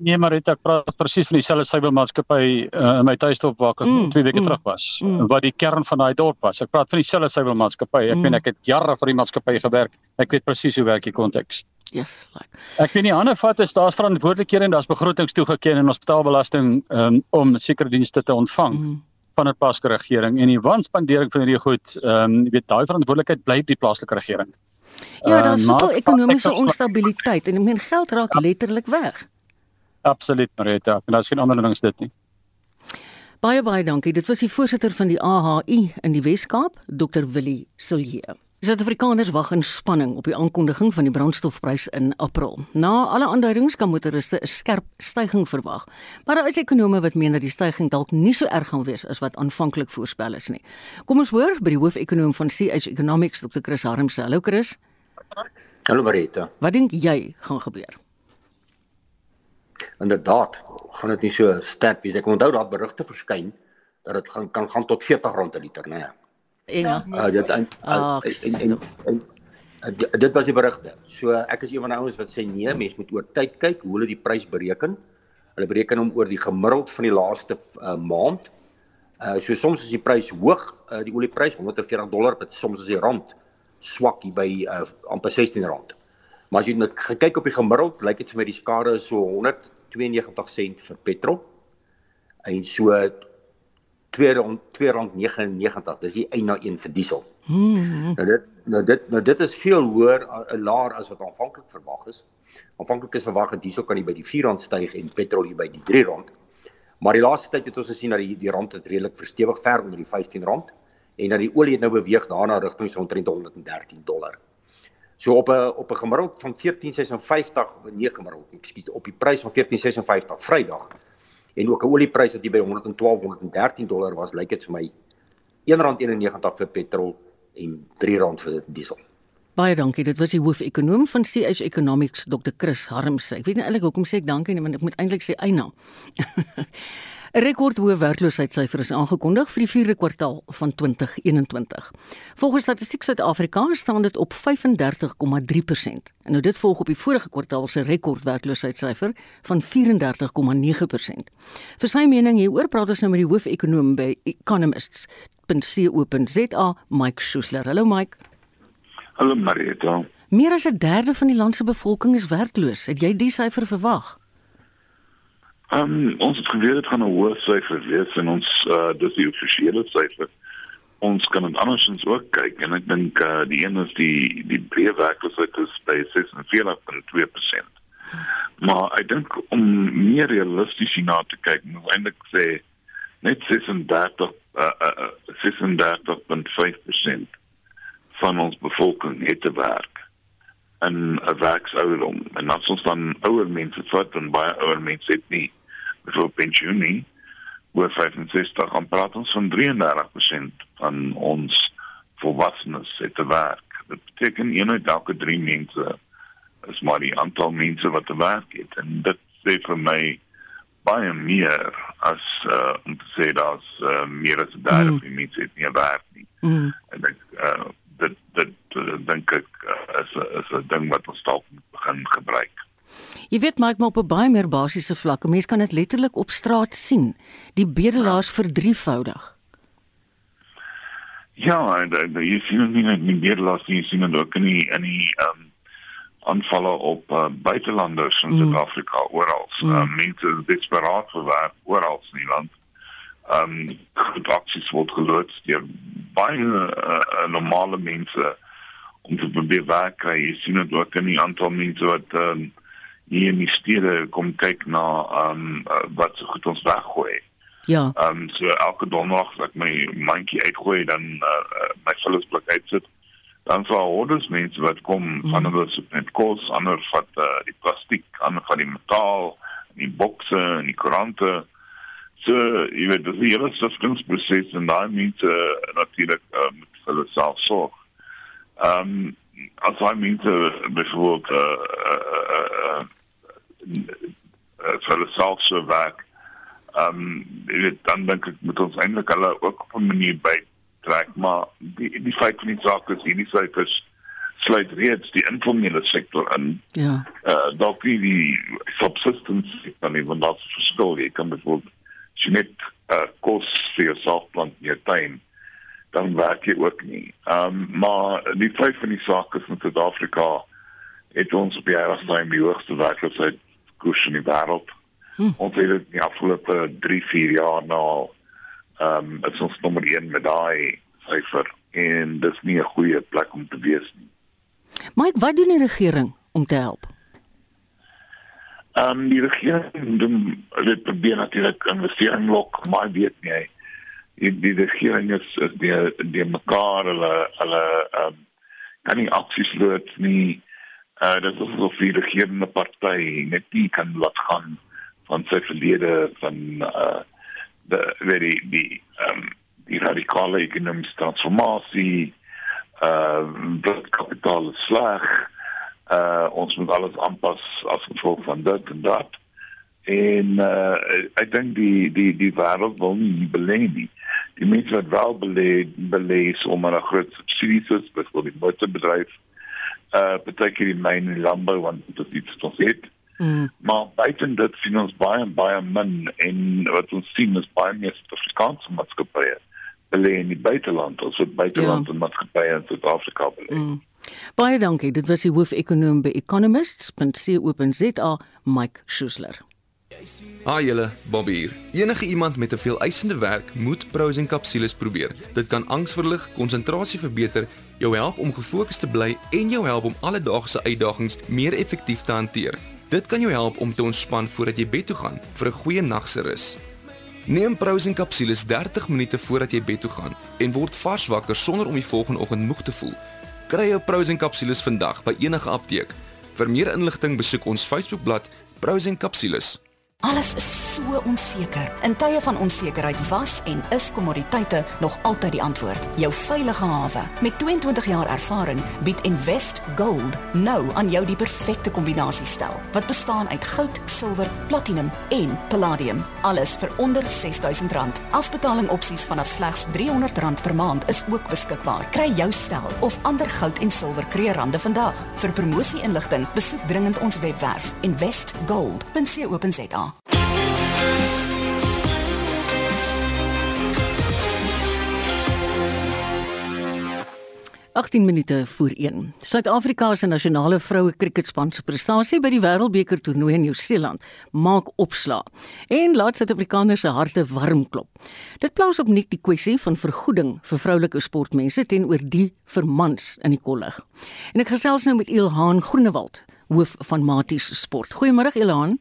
Nee, maar dit ek praat presies van dieselfde suiwelmaatskappy uh, in my tuisdorp waar ek mm, 2 weke mm, terug was, mm. wat die kern van daai dorp was. Ek praat van dieselfde suiwelmaatskappy. Ek mm. meen ek het jare vir die maatskappy gewerk. Ek weet presies hoe werk die konteks. Yes, like. Ek weet nie ander vat is daar's verantwoordelikhede en daar's begrotings toegeken en ons betaal belasting um, om sekere dienste te ontvang. Mm van 'n plaaslike regering en die wanspandering van hierdie goed, ehm um, jy weet daai verantwoordelikheid bly by die plaaslike regering. Ja, daar's uh, soveel ekonomiese onstabiliteit en ek meen geld raak letterlik weg. Absoluut Marita, en daar's geen ander ding as dit nie. Baie baie dankie. Dit was die voorsitter van die AHI in die Wes-Kaap, Dr Willie Silje. Suid-Afrikaners wag in spanning op die aankondiging van die brandstofprys in April. Na alle aanduidings kan motoriste 'n skerp stygings verwag, maar daar is ekonome wat meen dat die stygings dalk nie so erg gaan wees as wat aanvanklik voorspel is nie. Kom ons hoor by die hoofekonoom van CH Economics, Dr Chris Harmse. Hallo Chris. Hallo Marita. Wat dink jy gaan gebeur? inderdaad gaan dit nie so sterk wees. Ek onthou daar berigte verskyn dat dit gaan kan gaan tot R40 'n liter, né? Nee. Ja. Uh, dit en, Ach, en, en, en, en dit was die berigte. So ek is een van die ouens wat sê nee, mense moet oor tyd kyk hoe hulle die prys bereken. Hulle bereken hom oor die gemiddeld van die laaste uh, maand. Uh so soms is die prys hoog, uh, die olieprys 140 dollar, maar soms is die rand swak hier by uh, amper 16 rand. Maar as jy net kyk op die gemiddeld, lyk dit vir my die skade is so 100 R92 vir petrol en so R2.99. Dis die 1 na 1 vir diesel. Hmm. Nou dit nou dit nou dit is veel hoër laer as wat aanvanklik verwag is. Aanvanklik is verwag dat diesel kan hier by die R4 styg en petrol hier by die R3. Maar die laaste tyd het ons gesien dat die die rand het redelik verstewig ver onder die R15 en dat die olie het nou beweeg daarna rigting so omtrent 113 dollar. So op 'n op 'n gemiddeld van 14.56 nee gemiddeld, ekskuus, op die prys van 14.56 Vrydag en ook 'n olieprys wat hier by 112 113 dollar was, lyk dit vir my R1.91 vir petrol en R3 vir diesel. Baie dankie. Dit was die hoofekonoom van CH Economics, Dr. Chris Harmse. Ek weet nie eintlik hoekom sê ek dankie nie, want ek moet eintlik sê eina. 'n Rekordhoë werkloosheidssyfer is aangekondig vir die 4de kwartaal van 2021. Volgens Statistiek Suid-Afrika staan dit op 35,3%. En nou dit volg op die vorige kwartaal se rekordwerkloosheidssyfer van 34,9%. Vir sy mening hieroor praat ons nou met die hoofekonoom by economists.co.za, Mike Schuessler. Hallo Mike. Hallo Marita. Meer as 'n derde van die land se bevolking is werkloos. Het jy die syfer verwag? Um, ons het geweet dit gaan 'n hoë syfer wees en ons uh dis die offisiële syfer. Ons kan dit andersins ook kyk en ek dink uh die een is die die breë werkloosheid is by 46.2%. maar ek dink om meer realisties hierna te kyk, moet eintlik sê net 36 uh, uh, 36.5% van ons bevolking het te werk in 'n werksouderdom en dan soms dan ouer mense vat en baie ouer mense het nie vir pensioen nie oor 65 aan praat ons van 33% van ons volwassenes het te werk dit beteken een uit elke 3 mense is maar die aantal mense wat te werk het en dit sê vir my baie meer as uh, om te sê dat uh, meer as 'n derde mm. van die mense het nie werk nie mm. en ek uh, dit dit dink ek uh, is is 'n ding wat ons dalk begin gebruik. Jy weet maar ek maar op 'n baie meer basiese vlak. Mense kan dit letterlik op straat sien. Die bedelaars verdrievoudig. Ja, en jy sien nie net die bedelaars nie, jy sien dit ook in die in die ehm um, aanvalle op uh, buitelanders in mm. Suid-Afrika oral. Mm. Uh, mense is desperaat vir werk oral in die land ehm um, aksies word geloods deur baie uh, normale mense om te probeer werk kry. Jy sien dit ook in die aantal mense wat ehm um, hier in die stede kom kyk na ehm um, uh, wat so goed ons weggooi. Ja. Ehm um, so elke donderdag as ek my mandjie uitgooi dan uh, my vullisblik uitsit dan sou hordes mense wat kom mm. van hulle so net kos, ander vat uh, die plastiek, ander van die metaal, die bokse en die koerante. So, jy weet, dis 'n hele siftingproses en daai mense uh, natuurlik uh, met hulle self sorg. Ehm um, as hy mense byvoorbeeld eh uh, uh, uh, vir hulle self so werk. Ehm um, jy weet, dan dink ek moet ons eintlik hulle ook op 'n manier by trek, maar die die feit van die saak is hierdie syfers sluit reeds die informele sektor in. Ja. Eh uh, dalk die subsistence dan even dat verskil jy kan byvoorbeeld as jy net uh, kos vir jouself plant in jou tuin, dan werk jy ook nie. Ehm um, maar die feit van die saak is in Suid-Afrika het ons op die eerste die hoogste werkloosheid koers in die wêreld. Hm. Ons het dit die afgelope 3, 4 jaar nou ehm um, is ons nommer 1 met daai syfer en dis nie 'n goeie plek om te wees nie. Mike, wat doen die regering om te help? Ehm um, die regering doen dit probeer natuurlik investering lok, maar weet nie. Die, die regering is, is die die mekaar hulle hulle ehm um, kan nie aksies loop nie. Uh dit is vir die regerende party net nie kan laat gaan van sy verlede van uh die die die ehm um, die radikale ekonomiese transformasie uh wat kapitaal sleg uh ons moet alles aanpas as gevolg van dit en dat. En uh ek dink die die die wêreld wil nie belê nie. Die mense wat wel belê belê om 'n groot subsidie te hê vir die motorbedryf uh beteken die myn en landbou want dit is iets wat het mm. maar buiten dit sien ons baie baie min en wat ons sien is baie meer Suid-Afrikaanse maatskappye belê in die buiteland as wat buiteland ja. maatskappye in Suid-Afrika belê mm. Baie dankie. Dit was die hoofekonoom by economists.co.za, Mike Schuessler. Haai julle, Bobby hier. Enige iemand met 'n veel eisende werk moet Prozen kapsules probeer. Dit kan angs verlig, konsentrasie verbeter, jou help om gefokus te bly en jou help om alledaagse uitdagings meer effektief te hanteer. Dit kan jou help om te ontspan voordat jy bed toe gaan vir 'n goeie nag se rus. Neem Prozen kapsules 30 minute voordat jy bed toe gaan en word vars wakker sonder om die volgende oggend moeg te voel. Kry jou Prozen kapsules vandag by enige apteek. Vir meer inligting besoek ons Facebookblad Prozen kapsules. Alles is so onseker. In tye van onsekerheid was en is kommoditeite nog altyd die antwoord. Jou veilige hawe met 22 jaar ervaring bied Invest Gold nou aan jou die perfekte kombinasie stel wat bestaan uit goud, silwer, platinum en palladium. Alles vir onder R6000. Afbetaling opsies vanaf slegs R300 per maand is ook beskikbaar. Kry jou stel of ander goud en silwer kreerande vandag. Vir promosie inligting besoek dringend ons webwerf investgold.co.za. 18 minute voor 1. Suid-Afrika se nasionale vroue kriketspan se prestasie by die Wêreldbeker toernooi in Nieu-Seeland maak opslaa en laat Suid-Afrikaners se harte warm klop. Dit plaas opnuut die kwessie van vergoeding vir vroulike sportmense teenoor die vir mans in die kollig. En ek gesels nou met Ilhaan Groenewald, hoof van Maties Sport. Goeiemôre Elan.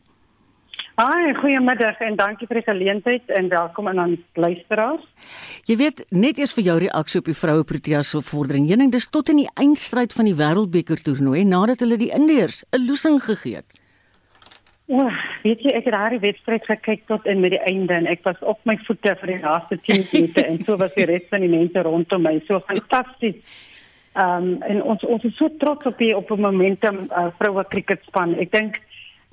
Hi, goeiemiddag en dankie vir die geleentheid en welkom aan ons luisteraars. Jy weet, net eers vir jou reaksie op die vroue Proteas se vordering. Jening, dis tot in die eindstryd van die Wêreldbeker toernooi nadat hulle die Indiërs 'n loosing gegee het. O, weet jy, ek het daai wedstryd gekyk tot in met die einde en ek was op my voete vir die laaste 10 minute en so was die res van die mense rondom my so fantasties. Ehm um, en ons ons is so trots op die op 'n momentum uh, vroue kriketspan. Ek dink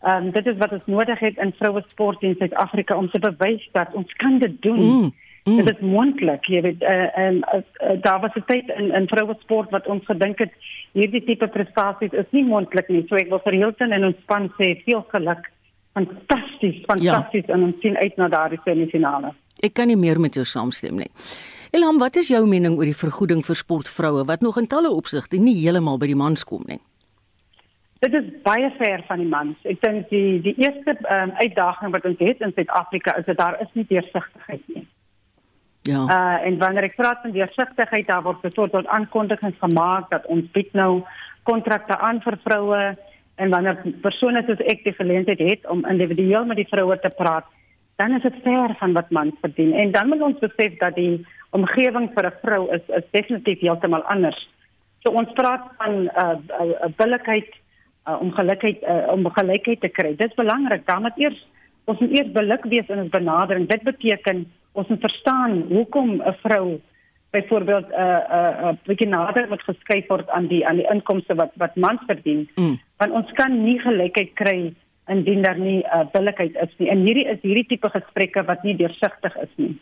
ehm um, dit is wat ons nodig het in vroue sport in Suid-Afrika om te bewys dat ons kan dit doen. Mm. Mm. Dit is moontlik, jy weet, uh, en uh, uh, daar was 'n tyd in in vroue sport wat ons gedink het hierdie tipe prestasies is nie moontlik nie. So ek wil vir Hilton en ons span sê veel geluk. Fantasties, fantasties ja. en ons sien uit na daardie semifinale. Ek kan nie meer met jou saamstem nie. Elam, wat is jou mening oor die vergoeding vir sportvroue wat nog in talle opsigte nie heeltemal by die mans kom nie? Dit is baie ver van die mans. Ek dink die die eerste um, uitdaging wat ons het in Suid-Afrika is dat daar is nie deursigtigheid nie. Ja. Uh en wanneer ek praat van deursigtigheid, daar word besoort tot aankondigings gemaak dat ons bied nou kontrakte aan vir vroue en wanneer persone soos ek die geleentheid het om individueel met die vroue te praat, dan is dit ver van wat mans verdien. En dan moet ons besef dat die omgewing vir 'n vrou is is definitief heeltemal anders. So ons praat van 'n uh, uh, uh, billikheid uh, om gelykheid uh, om gelykheid te kry. Dit is belangrik. Dan moet eers ons moet eers billik wees in ons benadering. Dit beteken ons moet verstaan hoekom 'n vrou byvoorbeeld 'n uh, 'n uh, 'n uh, bietjie nader moet geskuif word aan die aan die inkomste wat wat mans verdien. Mm. Want ons kan nie gelykheid kry indien daar nie uh, billikheid is nie. En hierdie is hierdie tipe gesprekke wat nie deursigtig is nie.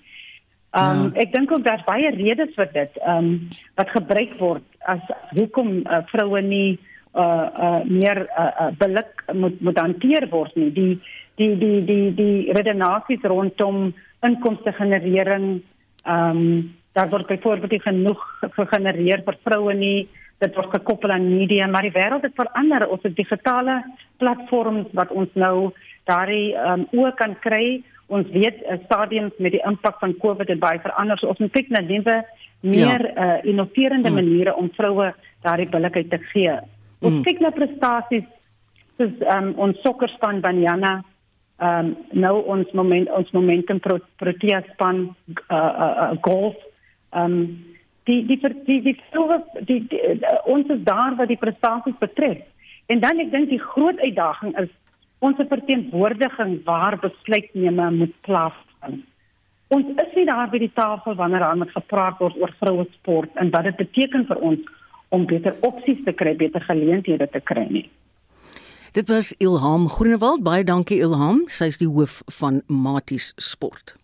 Um, ja. ek dink ook daar's baie redes vir dit. Um, wat gebruik word as hoekom uh, vroue nie uh uh meer uh, uh billik moet moet hanteer word nie. Die die die die die redenasies rondom inkomste generering ehm um, daar word byvoorbeeld genoeg gegenereer vir vroue nie dit word gekoppel aan media maar die wêreld het verander ons het digitale platforms wat ons nou daardie um, oë kan kry ons weet uh, stadiums met die impak van covid het baie verander so ons moet kyk na nuwe meer ja. uh, innoverende mm. maniere om vroue daardie billikheid te gee ons mm. kyk na prestasies soos um, ons sokkerspan Banyana ehm um, nou ons moment ons momentum pro, protea span uh, uh, uh, golf ehm um, die die die die, die, die, die uh, ons is daar wat die prestasies betref en dan ek dink die groot uitdaging is ons verteenwoordiging waar besluitneme moet plaasvind ons is nie daar by die tafel wanneer daar met gepraat word oor vroue sport en wat dit beteken vir ons om beter opsies te kry beter geleenthede te kry nie Dit was Ilham Groenewald. Baie dankie Ilham. Sy is die hoof van Maties Sport.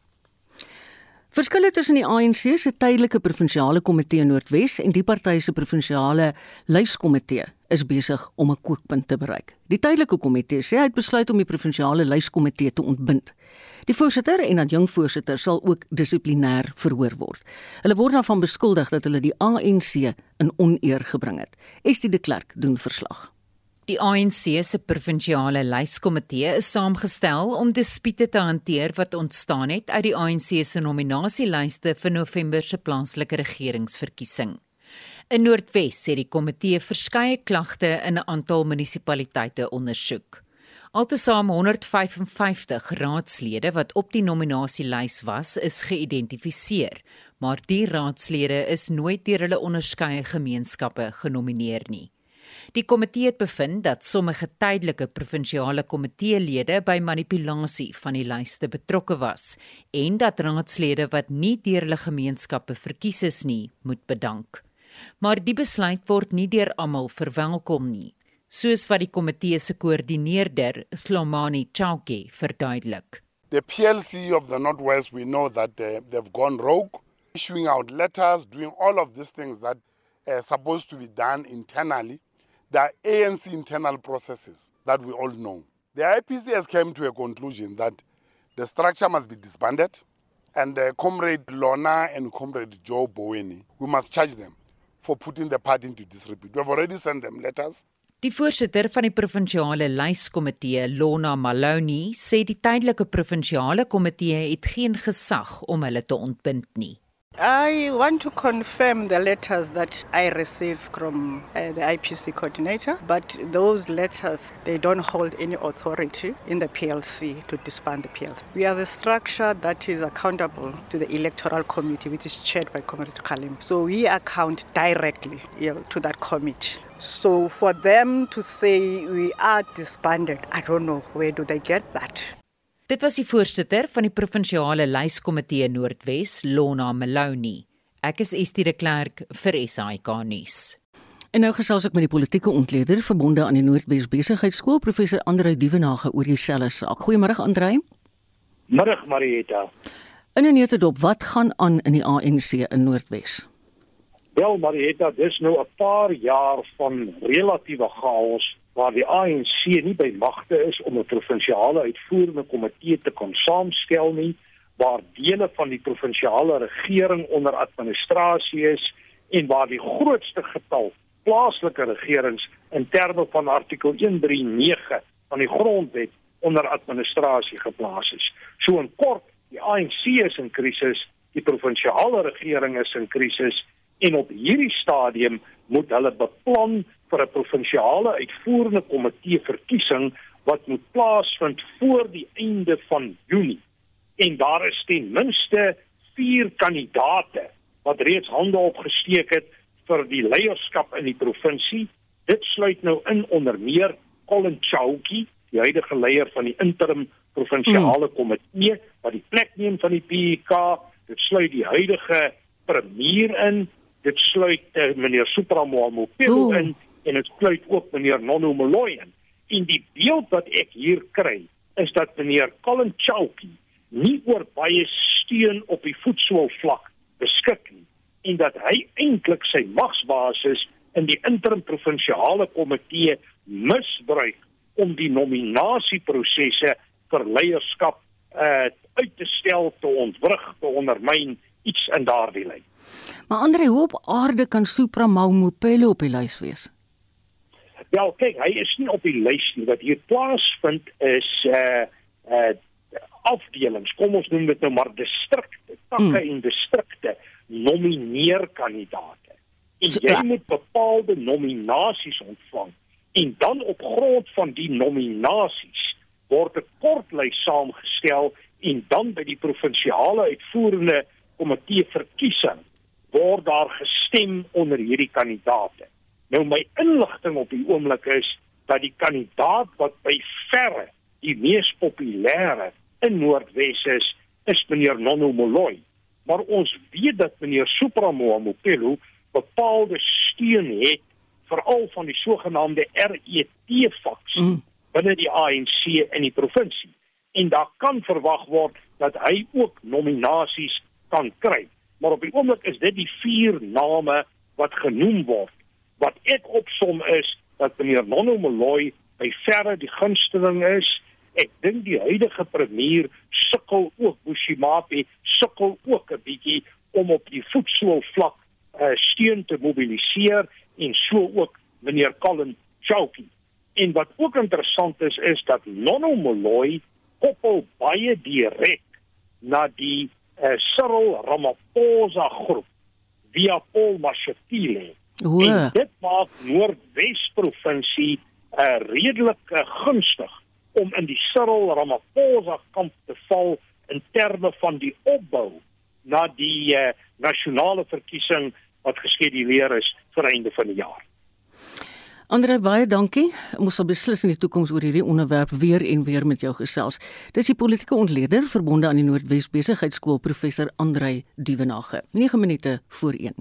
Verskille tussen die ANC se tydelike provinsiale komitee Noordwes en die party se provinsiale lyskomitee is besig om 'n kookpunt te bereik. Die tydelike komitee sê hy het besluit om die provinsiale lyskomitee te ontbind. Die voorsitter en adjunk voorsitter sal ook dissiplinêr verhoor word. Hulle word daarvan beskuldig dat hulle die ANC in oneer gebring het. Estie de Klerk doen verslag. Die ANC se provinsiale lyskomitee is saamgestel om dispute te hanteer wat ontstaan het uit die ANC se nominasielyste vir November se plaaslike regeringsverkiesing. In Noordwes het die komitee verskeie klagte in 'n aantal munisipaliteite ondersoek. Altesaam 155 raadslede wat op die nominasielys was, is geïdentifiseer, maar die raadslede is nooit deur hulle onderskeie gemeenskappe genomineer nie. Die komitee het bevind dat sommige tydelike provinsiale komiteelede by manipulasie van die lyste betrokke was en dat raadslede wat nie deur hulle gemeenskappe verkies is nie, moet bedank. Maar die besluit word nie deur almal verwelkom nie, soos wat die komitee se koördineerder, Thlomani Chauke, verduidelik. The PLC of the Northwest we know that uh, they've gone rogue issuing out letters doing all of these things that are uh, supposed to be done internally the ANC internal processes that we all know. The IPC has come to a conclusion that the structure must be disbanded and uh, Comrade Lona and Comrade Joe Boweni, we must charge them for putting the party into disrepute. We have already sent them letters. Die voorsitter van die provinsiale lyskomitee, Lona Maloney, sê die tydelike provinsiale komitee het geen gesag om hulle te ontbind nie. I want to confirm the letters that I received from uh, the IPC coordinator, but those letters they don't hold any authority in the PLC to disband the PLC. We are the structure that is accountable to the electoral committee, which is chaired by Comrade Khalim. So we account directly you know, to that committee. So for them to say we are disbanded, I don't know where do they get that. Dit was die voorsitter van die provinsiale lyskomitee Noordwes, Lona Maloney. Ek is Estie de Klerk vir SAK nuus. En nou gesels ek met die politieke ontleder verbonde aan die Noordwes Besigheidsskool, professor Andreu Dievenage oor dieselfde saak. Goeiemôre Andreu. Middag Marieta. In 'n netedop, wat gaan aan in die ANC in Noordwes? Wel Marieta, dis nou 'n paar jaar van relatiewe chaos waar die ANC nie by magte is om 'n provinsiale uitvoerende komitee te kon saamstel nie, waar dele van die provinsiale regering onder administrasie is en waar die grootste getal plaaslike regerings in terme van artikel 139 van die grondwet onder administrasie geplaas is. So in kort, die ANC is in krisis, die provinsiale regering is in krisis en op hierdie stadium moet hulle beplan vir 'n provinsiale uitvoerende komitee verkiesing wat moet plaasvind voor die einde van Junie. En daar is ten minste 4 kandidate wat reeds hande opgesteek het vir die leierskap in die provinsie. Dit sluit nou in onder meer Colin Chauki, die huidige leier van die interim provinsiale mm. komitee wat die plek neem van die PK. Dit sluit die huidige premier in. Dit sluit uh, meneer Supramoamo Pelo in en dit sluit ook meneer Nono Moloyen. En die beeld wat ek hier kry is dat meneer Colin Chauki nie oor baie steun op die voetsoolvlak beskik nie en dat hy eintlik sy magsbasis in die interim provinsiale komitee misbruik om die nominasieprosesse vir leierskap uh, uit te stel te ontwrig te ondermyn iets in daardie lyn. Maar Andre, hoe op aarde kan Supra Maumopelo op die lys wees? Ja, kyk, hy is nie op die lys nie. Wat hier plaasvind is uh uh afdelings. Kom ons noem dit nou maar distrikte, takke mm. en distrikte nomineer kandidaate. En jy ja. moet bepaalde nominasies ontvang en dan op grond van die nominasies word 'n kortlys saamgestel en dan by die provinsiale uitvoerende komitee verkiesing word daar gestem onder hierdie kandidaate. Nou my inligting op die oomblik is dat die kandidaat wat by verre die mees populêre in Noordwes is, is meneer Nono Moloi. Maar ons weet dat meneer Supramo Mopelo bepaalde steun het veral van die sogenaamde RET-faksie mm. binne die ANC in die provinsie. En daar kan verwag word dat hy ook nominasies kan kry. Maar op die oomblik is dit die vier name wat genoem word wat ek opsom is dat meneer Nono Moloi by verre die gunsteling is. Ek dink die huidige premier sukkel ook Bushimapi sukkel ook 'n bietjie om op die voetsool vlak uh, steun te mobiliseer en so ook meneer Colin Chauki. En wat ook interessant is is dat Nono Moloi koppel baie direk na die uh, Cyril Ramaphosa groep via Paul Mashatile? En dit maak Noordwes provinsie uh, redelik uh, gunstig om in die Cyril Ramaphosa kamp te val in terme van die opbou na die uh, nasionale verkiesing wat geskeduleer is vir einde van die jaar. Andre baie dankie. Ons sal beslis in die toekoms oor hierdie onderwerp weer en weer met jou gesels. Dis die politieke ontleder verbonde aan die Noordwes Besigheidsskool professor Andre Dievenage. 9 minute voor 1.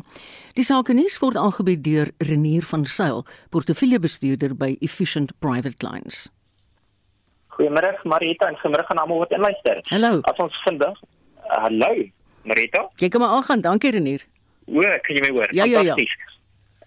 Die sake nuus word aangebied deur Renier van Sail, portefeuljebestuurder by Efficient Private Clients. Goeiemôre Marita en goeiemôre aan almal wat inluister. Hallo. As ons vandag hallo Marita. Jy kom maar aan, dankie Renier. O, kan jy my hoor? Ja, ja, ja.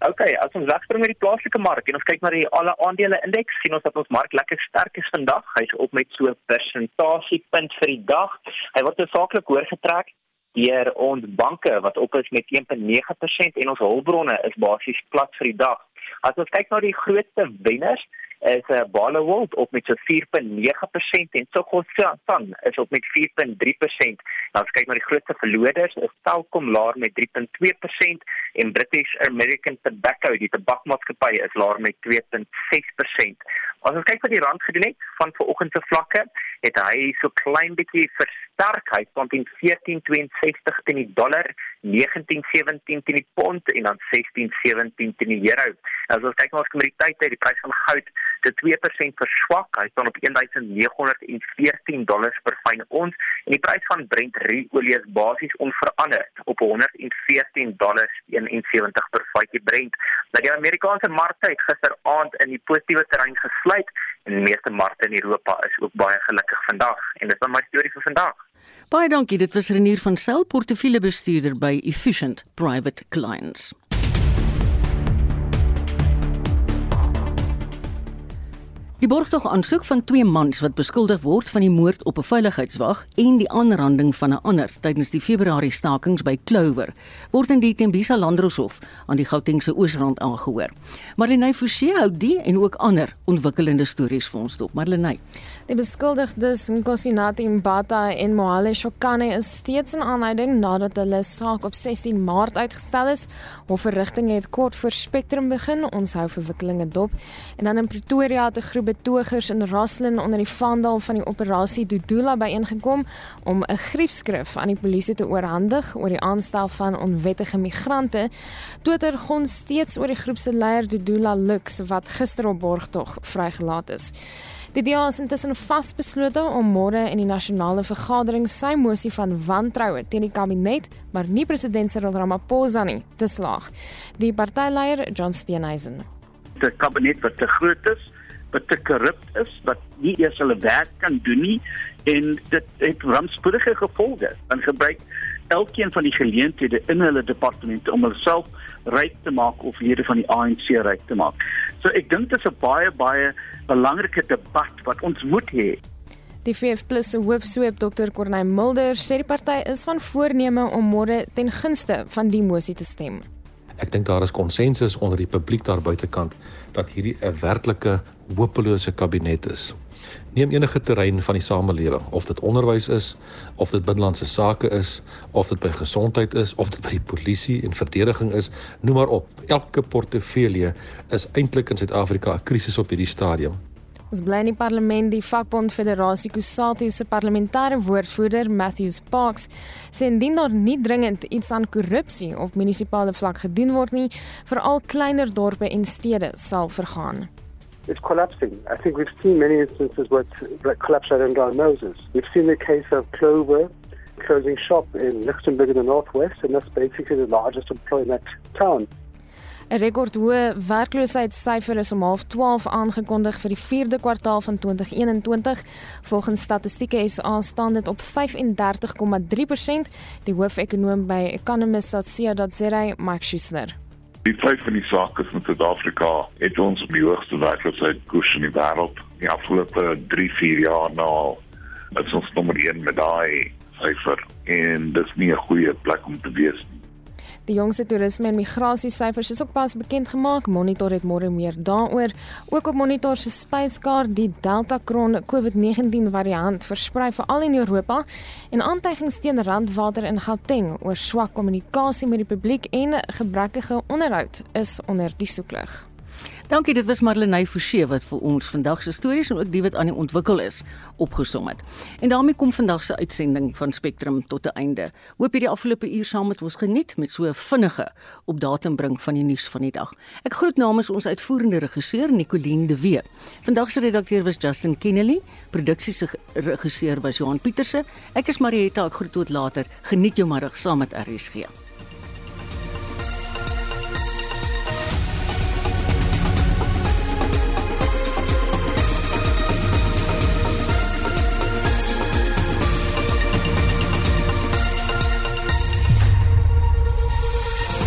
Okay, as ons wegspring met die plaaslike mark en ons kyk na die alle aandele indeks, sien ons dat ons mark lekker sterk is vandag. Hy's op met so 'n persentasiepunt vir die dag. Hy word hoofsaaklik hoorgetrek deur ons banke wat op is met 1.9% en ons hulpbronne is basies plat vir die dag. As ons kyk na die grootste wenners is uh, Barloworld op met so 4.9% en Sokosan is op met 4.3%. Nou as kyk na die grootste verloders, is Telkom laer met 3.2% en British American Tobacco, die tabakmaatskappy, is laer met 2.6%. As ons kyk wat die rand gedoen het van vanoggend se vlakke, het hy so klein bietjie versterk. Hy staan teen 14.62 teen die dollar, 19.17 teen die pond en dan 16.17 teen die euro. As ons kyk na ons kommoditeite, die prys van goud het 2% verswak. Hy staan op 1914 dollars per fyn ons en die prys van Brent olie is basies onveranderd op 114 dollars 71 per vatjie Brent. Nou die Amerikaanse markte het gisteraand in die positiewe terrein gesluit en die meeste markte in Europa is ook baie gelukkig vandag en dit is my storie vir vandag. Baie dankie, dit was Renier van Sail, portefeuljebestuurder by Efficient Private Clients. Die borgtog aansoek van twee mans wat beskuldig word van die moord op 'n veiligheidswag en die aanranding van 'n ander tydens die Februarie stakings by Clover word in die Tembisa Landroshof aan die Gautengse Oosrand aangehoor. Marlene Forsie hou die en ook ander ontwikkelende stories vir ons dop. Marlene Die beskuldigdes Nkosinati Mbata en Mohale Shokane is steeds in aanhouding nadat hulle saak op 16 Maart uitgestel is. Hofverrigtinge het kort voor Spectrum begin. Ons hou verwikkelinge dop. En dan in Pretoria het 'n groep betogers in Raslin onder die vaandel van die operasie Dudula byeengekom om 'n griefskrif aan die polisie te oorhandig oor die aanstel van onwettige migrante. Twitter gon steeds oor die groep se leier Dudula Lux wat gister op borgtog vrygelaat is. Die DA is intussen vasbeslote om môre in die nasionale vergadering sy mosie van wantroue teen die kabinet, maar nie president Cyril Ramaphosa nie, te slaag. Die partyleier, John Steenhuisen. Die kabinet wat te groot is, wat te korrup is, wat nie eers hulle werk kan doen nie en dit het rampspoedige gevolge. Dan gebruik elkeen van die geleenthede in hulle departemente om hulself ryk te maak of lede van die ANC ryk te maak. So ek dink dit is 'n baie baie belangrike debat wat ons moet hê. Die VF+ se hoofsweep Dr. Corneil Mulder sê die party is van voorneme om môre ten gunste van die mosie te stem. Ek dink daar is konsensus onder die publiek daar buitekant dat hierdie 'n werklike hopelose kabinet is. Neem enige terrein van die samelewing, of dit onderwys is, of dit binnelandse sake is, of dit by gesondheid is, of dit by die polisie en verdediging is, noem maar op. Elke portefeulje is eintlik in Suid-Afrika 'n krisis op hierdie stadium. Ons bly in die parlement die vakbond Federasie Kusatu se parlementêre woordvoerder Matthews Parks sê indien daar nie dringend iets aan korrupsie op munisipale vlak gedoen word nie, veral kleiner dorpe en stede sal vergaan. It's collapsing. I think we've seen many instances where it's collapsed right under our noses. We've seen the case of Clover closing shop in Luxembourg in the northwest, and that's basically the largest employer in that town. 'n Rekordhoë werkloosheidssyfer is om 12 aangekondig vir die 4de kwartaal van 2021. Volgens Statistieke SA staan dit op 35,3%. Die hoofekonoom by economist.co.za, Mike Schuster. Die feit van die saak is met Suid-Afrika het ons op die hoogste werkloosheid koers in die wêreld. Die afgelope 3-4 jaar nou is ons nommer 1 met daai syfer en dis nie 'n goeie plek om te wees. Die jongste toerisme en migrasie syfers is ook pas bekend gemaak. Monitor het môre meer daaroor. Ook op Monitor se spyskaart die Delta Kron COVID-19 variant versprei veral in Europa en aantuigings teen randwater in Gauteng oor swak kommunikasie met die publiek en gebrekkige onderhoud is onder die soeklig. Dankie, dit was Marlenae Forsie wat vir ons vandag se stories en ook die wat aan die ontwikkel is opgesom het. En daarmee kom vandag se uitsending van Spectrum tot 'n einde. Hoop jy die afgelope uur saam met ons geniet met so 'n vinnige op datum bring van die nuus van die dag. Ek groet namens ons uitvoerende regisseur Nicoline de Wee. Vandag se redakteur was Justin Kennedy, produksie se regisseur was Johan Pieterse. Ek is Marieta, ek groet tot later. Geniet jou middag saam met RSG.